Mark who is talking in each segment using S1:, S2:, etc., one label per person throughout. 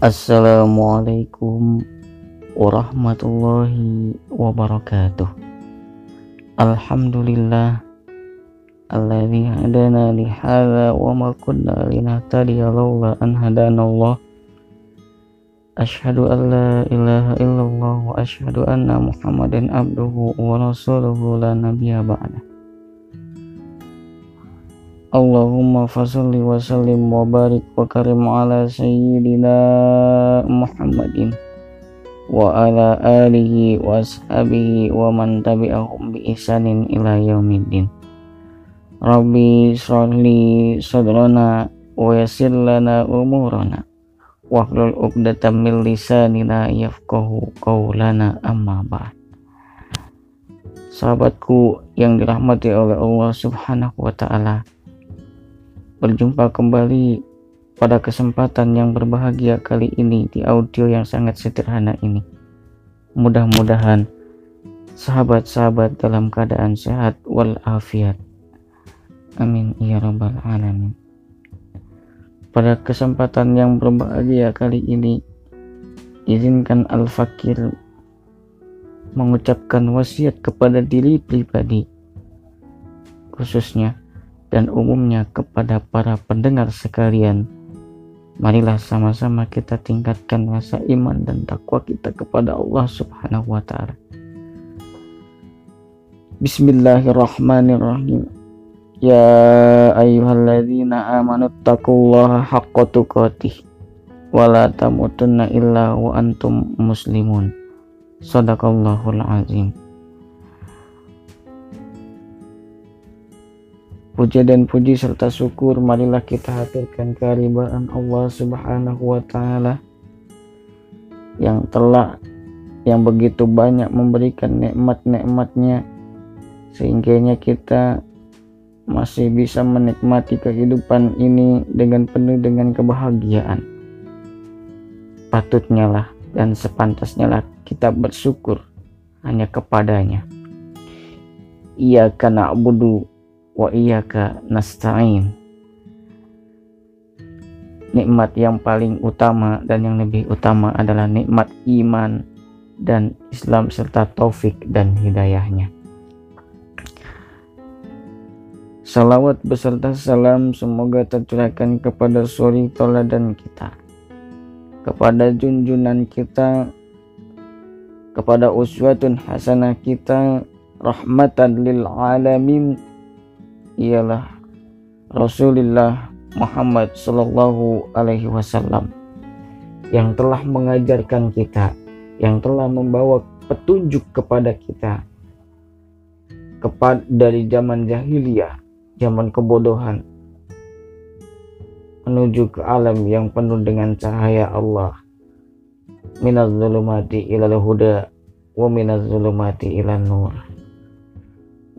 S1: Assalamualaikum warahmatullahi wabarakatuh. Alhamdulillah alladzi hadana li hadza wa ma kunna linahtadiya laula an hadana Allah. Asyhadu an la ilaha illallah wa asyhadu anna Muhammadan abduhu wa rasuluhu la nabiyya ba'da. Allahumma fasalli wa sallim wa barik wa karim ala sayyidina Muhammadin wa ala alihi wa ashabihi wa man tabi'ahum bi ihsanin ila yaumiddin. Rabbi sholli sadrana wa yassir lana umurana wahlul 'uqdatam min lisanina yafqahu qawlana amma ba'd. Sahabatku yang dirahmati oleh Allah Subhanahu wa taala Berjumpa kembali pada kesempatan yang berbahagia kali ini di audio yang sangat sederhana ini. Mudah-mudahan sahabat-sahabat dalam keadaan sehat walafiat. Amin ya rabbal alamin. Pada kesempatan yang berbahagia kali ini, izinkan Al-Fakir mengucapkan wasiat kepada diri pribadi, khususnya dan umumnya kepada para pendengar sekalian. Marilah sama-sama kita tingkatkan rasa iman dan takwa kita kepada Allah Subhanahu wa taala. Bismillahirrahmanirrahim. Ya ayyuhalladzina amanu taqullaha haqqa tuqatih wa la tamutunna illa wa antum muslimun. Sadaqallahul azim. Puja dan puji serta syukur marilah kita haturkan kehadiran Allah Subhanahu wa taala yang telah yang begitu banyak memberikan nikmat-nikmatnya sehingga kita masih bisa menikmati kehidupan ini dengan penuh dengan kebahagiaan. Patutnya lah dan sepantasnya lah kita bersyukur hanya kepadanya. Ia karena abudu wa iyyaka nasta'in. Nikmat yang paling utama dan yang lebih utama adalah nikmat iman dan Islam serta taufik dan hidayahnya. Salawat beserta salam semoga tercurahkan kepada suri toladan kita, kepada junjunan kita, kepada uswatun hasanah kita, rahmatan lil alamin ialah Rasulullah Muhammad Shallallahu Alaihi Wasallam yang telah mengajarkan kita, yang telah membawa petunjuk kepada kita kepada dari zaman jahiliyah, zaman kebodohan menuju ke alam yang penuh dengan cahaya Allah. Minaz zulumati ilal huda wa minaz zulumati ilan nur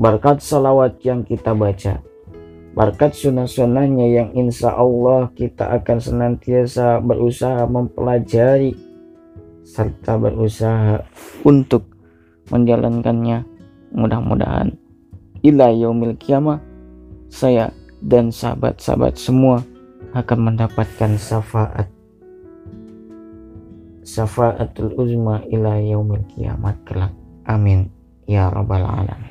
S1: berkat salawat yang kita baca, berkat sunnah-sunnahnya yang insya Allah kita akan senantiasa berusaha mempelajari serta berusaha untuk menjalankannya. Mudah-mudahan ila yaumil kiamah saya dan sahabat-sahabat semua akan mendapatkan syafaat. Syafaatul uzma ila yaumil kiamat kelak. Amin. Ya rabbal alamin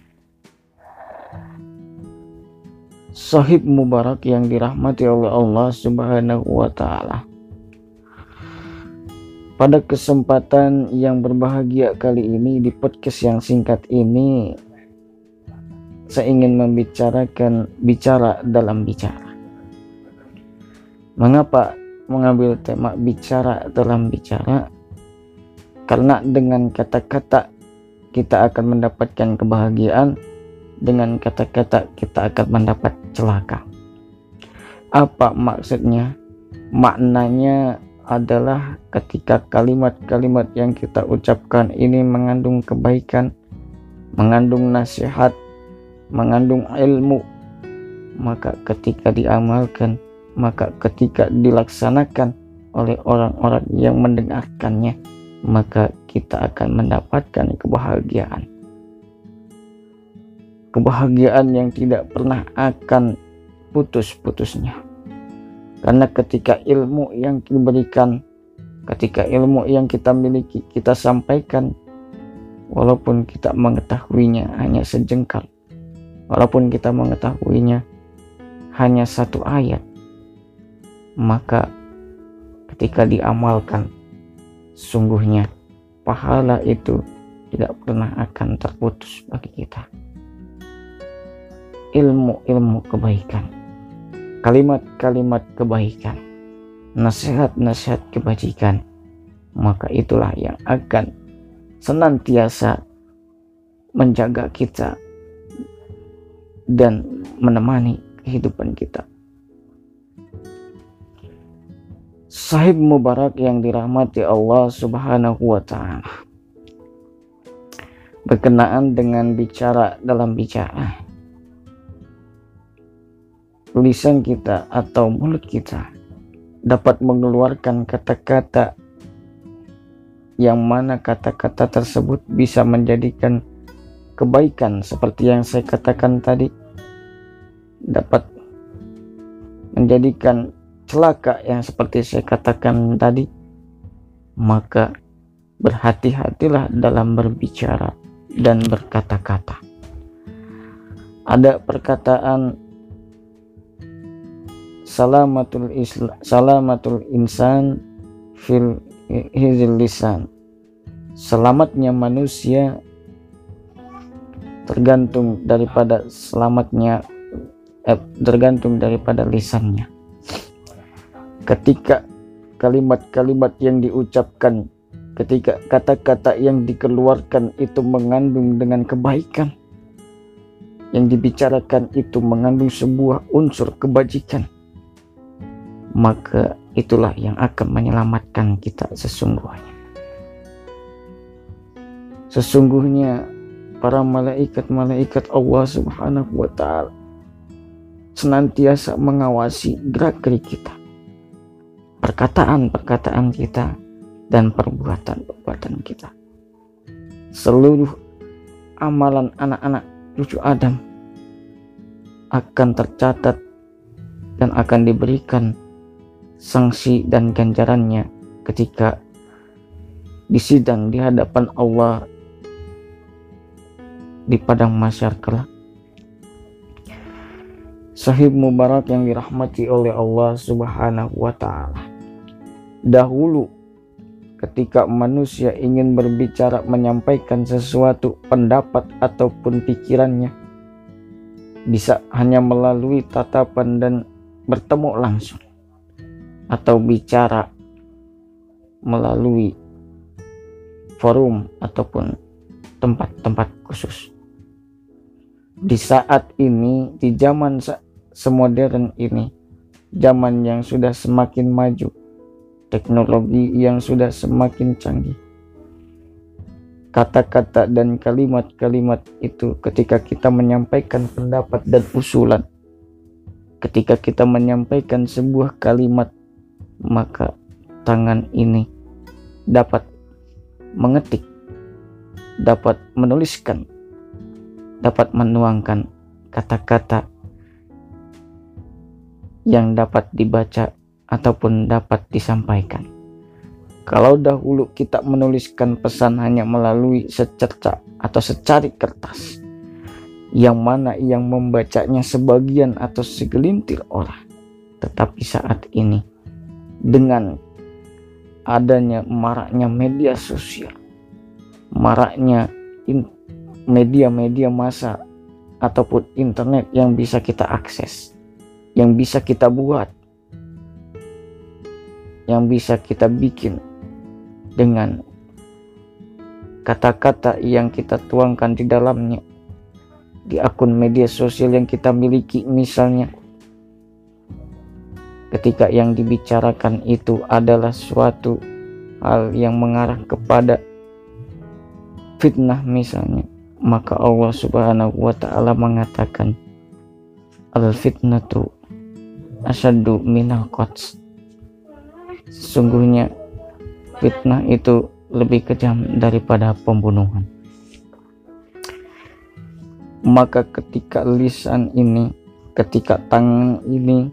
S1: sahib mubarak yang dirahmati oleh Allah Subhanahu wa taala. Pada kesempatan yang berbahagia kali ini di podcast yang singkat ini saya ingin membicarakan bicara dalam bicara. Mengapa mengambil tema bicara dalam bicara? Karena dengan kata-kata kita akan mendapatkan kebahagiaan dengan kata-kata kita akan mendapat celaka. Apa maksudnya? Maknanya adalah ketika kalimat-kalimat yang kita ucapkan ini mengandung kebaikan, mengandung nasihat, mengandung ilmu, maka ketika diamalkan, maka ketika dilaksanakan oleh orang-orang yang mendengarkannya, maka kita akan mendapatkan kebahagiaan kebahagiaan yang tidak pernah akan putus-putusnya. Karena ketika ilmu yang diberikan ketika ilmu yang kita miliki kita sampaikan walaupun kita mengetahuinya hanya sejengkal walaupun kita mengetahuinya hanya satu ayat maka ketika diamalkan sungguhnya pahala itu tidak pernah akan terputus bagi kita ilmu-ilmu kebaikan. Kalimat-kalimat kebaikan. Nasihat-nasihat kebajikan. Maka itulah yang akan senantiasa menjaga kita dan menemani kehidupan kita. Sahib Mubarak yang dirahmati Allah Subhanahu wa Ta'ala, berkenaan dengan bicara dalam bicara, lisan kita atau mulut kita dapat mengeluarkan kata-kata yang mana kata-kata tersebut bisa menjadikan kebaikan seperti yang saya katakan tadi. Dapat menjadikan celaka yang seperti saya katakan tadi. Maka berhati-hatilah dalam berbicara dan berkata-kata. Ada perkataan salamatul islam salamatul insan fil hizil lisan. Selamatnya manusia tergantung daripada selamatnya eh, tergantung daripada lisannya. Ketika kalimat-kalimat yang diucapkan ketika kata-kata yang dikeluarkan itu mengandung dengan kebaikan yang dibicarakan itu mengandung sebuah unsur kebajikan maka itulah yang akan menyelamatkan kita sesungguhnya sesungguhnya para malaikat-malaikat Allah Subhanahu wa taala senantiasa mengawasi gerak-gerik kita, perkataan-perkataan kita dan perbuatan-perbuatan kita. Seluruh amalan anak-anak cucu Adam akan tercatat dan akan diberikan sanksi dan ganjarannya ketika disidang di hadapan Allah di padang masyar kelak. Sahib Mubarak yang dirahmati oleh Allah Subhanahu wa taala. Dahulu ketika manusia ingin berbicara menyampaikan sesuatu pendapat ataupun pikirannya bisa hanya melalui tatapan dan bertemu langsung atau bicara melalui forum ataupun tempat-tempat khusus di saat ini, di zaman semodern ini, zaman yang sudah semakin maju, teknologi yang sudah semakin canggih. Kata-kata dan kalimat-kalimat itu ketika kita menyampaikan pendapat dan usulan, ketika kita menyampaikan sebuah kalimat, maka tangan ini dapat mengetik, dapat menuliskan dapat menuangkan kata-kata yang dapat dibaca ataupun dapat disampaikan. Kalau dahulu kita menuliskan pesan hanya melalui secerca atau secari kertas, yang mana yang membacanya sebagian atau segelintir orang, tetapi saat ini dengan adanya maraknya media sosial, maraknya media-media massa ataupun internet yang bisa kita akses, yang bisa kita buat, yang bisa kita bikin dengan kata-kata yang kita tuangkan di dalamnya di akun media sosial yang kita miliki misalnya ketika yang dibicarakan itu adalah suatu hal yang mengarah kepada fitnah misalnya maka Allah Subhanahu wa taala mengatakan al fitnatu asyaddu minal qats. Sesungguhnya fitnah itu lebih kejam daripada pembunuhan. Maka ketika lisan ini ketika tangan ini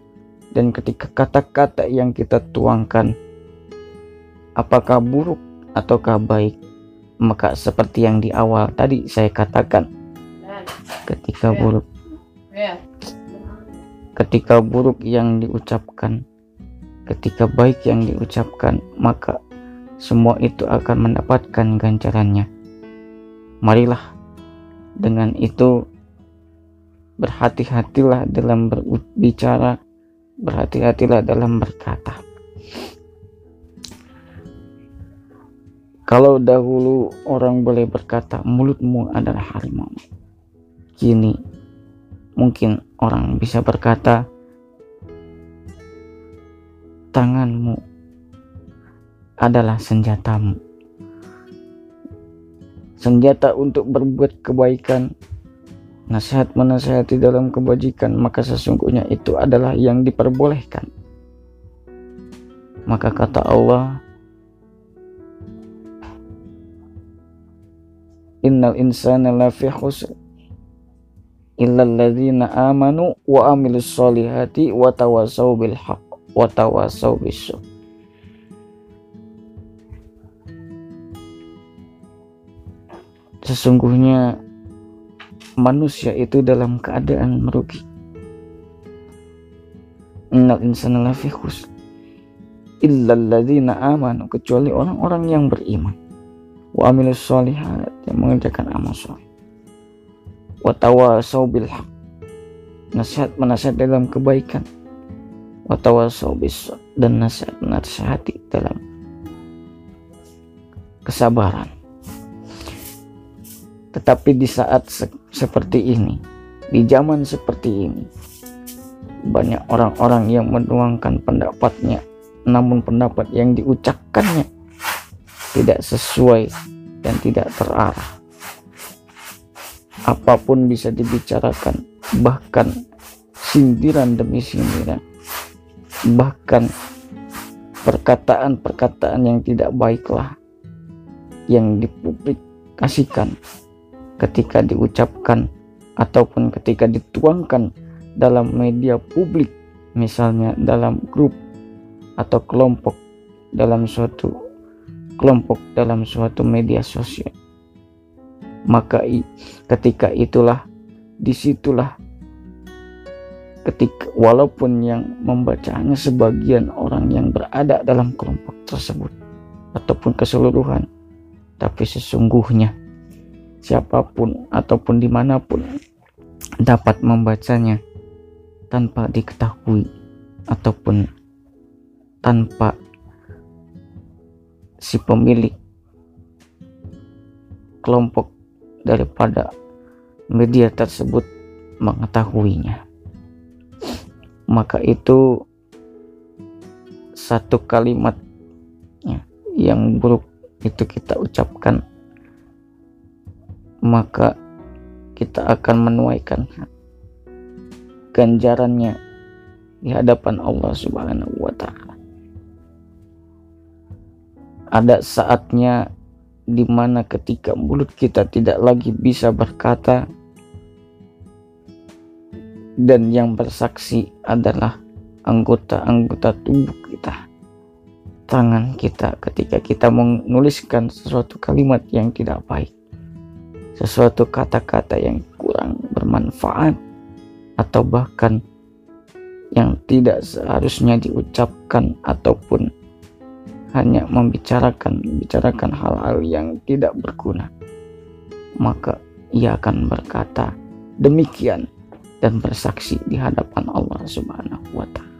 S1: dan ketika kata-kata yang kita tuangkan apakah buruk ataukah baik maka seperti yang di awal tadi saya katakan ketika buruk ketika buruk yang diucapkan ketika baik yang diucapkan maka semua itu akan mendapatkan ganjarannya. Marilah dengan itu berhati-hatilah dalam berbicara berhati-hatilah dalam berkata Kalau dahulu orang boleh berkata mulutmu adalah harimau, kini mungkin orang bisa berkata tanganmu adalah senjatamu. Senjata untuk berbuat kebaikan, nasihat menasihati dalam kebajikan, maka sesungguhnya itu adalah yang diperbolehkan. Maka kata Allah, innal insana lafi khusr illa alladzina amanu wa amilus solihati wa tawasaw bil haq wa tawasaw bis Sesungguhnya manusia itu dalam keadaan merugi. Innal insana lafi khusr illa alladzina amanu kecuali orang-orang yang beriman. Wa amilus solihat yang mengerjakan amal soleh. Wa tawasau bil haq nasihat menasihat dalam kebaikan. Wa tawasau bis dan nasihat menasihati dalam kesabaran tetapi di saat se seperti ini di zaman seperti ini banyak orang-orang yang menuangkan pendapatnya namun pendapat yang diucapkannya tidak sesuai dan tidak terarah. Apa pun bisa dibicarakan, bahkan sindiran demi sindiran, bahkan perkataan-perkataan yang tidak baiklah yang dipublikasikan ketika diucapkan ataupun ketika dituangkan dalam media publik misalnya dalam grup atau kelompok dalam suatu kelompok dalam suatu media sosial. Maka ketika itulah di situlah ketika walaupun yang membacanya sebagian orang yang berada dalam kelompok tersebut ataupun keseluruhan tapi sesungguhnya siapa pun ataupun di mana pun dapat membacanya tanpa diketahui ataupun tanpa si pemilik kelompok daripada media tersebut mengetahuinya. Maka itu satu kalimat ya, yang buruk itu kita ucapkan maka kita akan menuaikan ganjarannya di hadapan Allah Subhanahu wa taala. Ada saatnya di mana ketika mulut kita tidak lagi bisa berkata dan yang bersaksi adalah anggota-anggota tubuh kita tangan kita ketika kita menuliskan sesuatu kalimat yang tidak baik sesuatu kata-kata yang kurang bermanfaat atau bahkan yang tidak seharusnya diucapkan ataupun hanya membicarakan membicarakan hal-hal yang tidak berguna maka ia akan berkata demikian dan bersaksi di hadapan Allah Subhanahu wa taala.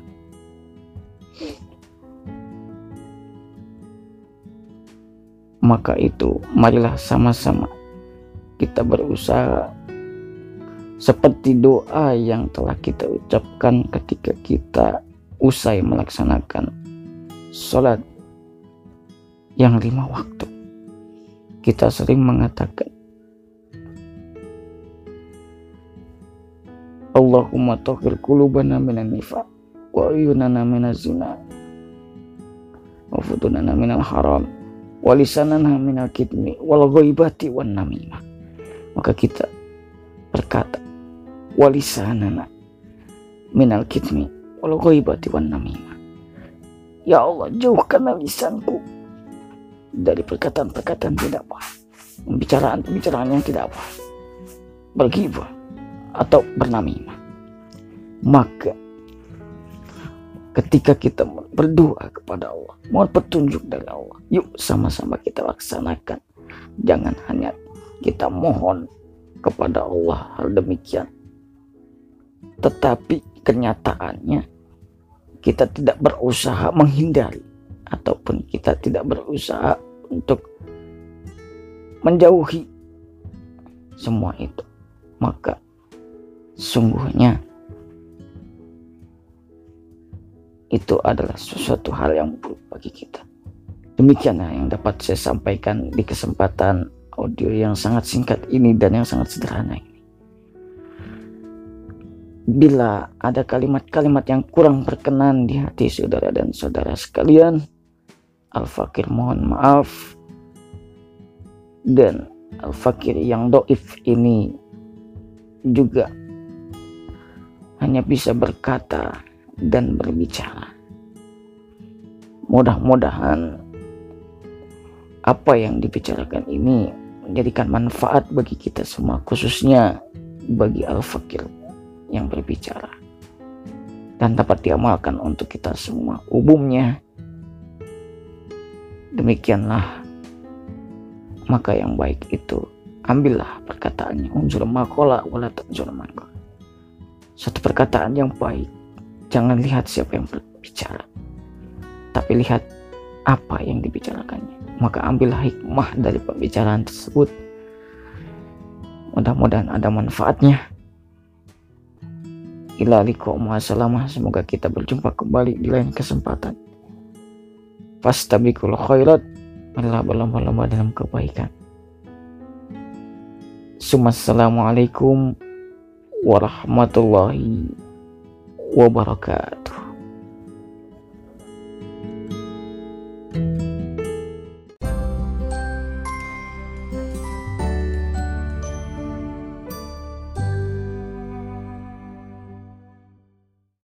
S1: Maka itu marilah sama-sama kita berusaha seperti doa yang telah kita ucapkan ketika kita usai melaksanakan sholat yang lima waktu. Kita sering mengatakan, Allahumma tohir kulubana minan nifaq wa ayunana minaz zina wa futunana minal haram wa lisanana minal kitmi wal ghaibati wan namimah maka kita berkata wa lisanana minal kitmi wal ghaibati wan namimah ya Allah jauhkanlah lisanku dari perkataan-perkataan tidak baik, pembicaraan-pembicaraan yang tidak baik, bergibah atau bernamimah. Maka ketika kita berdoa kepada Allah, mohon petunjuk dari Allah. Yuk sama-sama kita laksanakan. Jangan hanya kita mohon kepada Allah hal demikian. Tetapi kenyataannya kita tidak berusaha menghindari ataupun kita tidak berusaha untuk menjauhi semua itu. Maka sungguhnya itu adalah sesuatu hal yang buruk bagi kita. Demikianlah yang dapat saya sampaikan di kesempatan audio yang sangat singkat ini dan yang sangat sederhana ini. Bila ada kalimat-kalimat yang kurang berkenan di hati saudara dan saudara sekalian, Al-Fakir mohon maaf. Dan Al-Fakir yang doif ini juga hanya bisa berkata dan berbicara. Mudah-mudahan apa yang dibicarakan ini menjadikan manfaat bagi kita semua, khususnya bagi al-fakir yang berbicara. Dan dapat diamalkan untuk kita semua. Umumnya, demikianlah. Maka yang baik itu ambillah perkataannya. Unsur makola wala unsur makola. Satu perkataan yang baik. Jangan lihat siapa yang berbicara, tapi lihat apa yang dibicarakannya. Maka ambillah hikmah dari pembicaraan tersebut. Mudah-mudahan ada manfaatnya. Ila salamah. Semoga kita berjumpa kembali di lain kesempatan. Fastabikul khairat. Allah berlomba-lomba dalam kebaikan. Assalamualaikum warahmatullahi wabarakatuh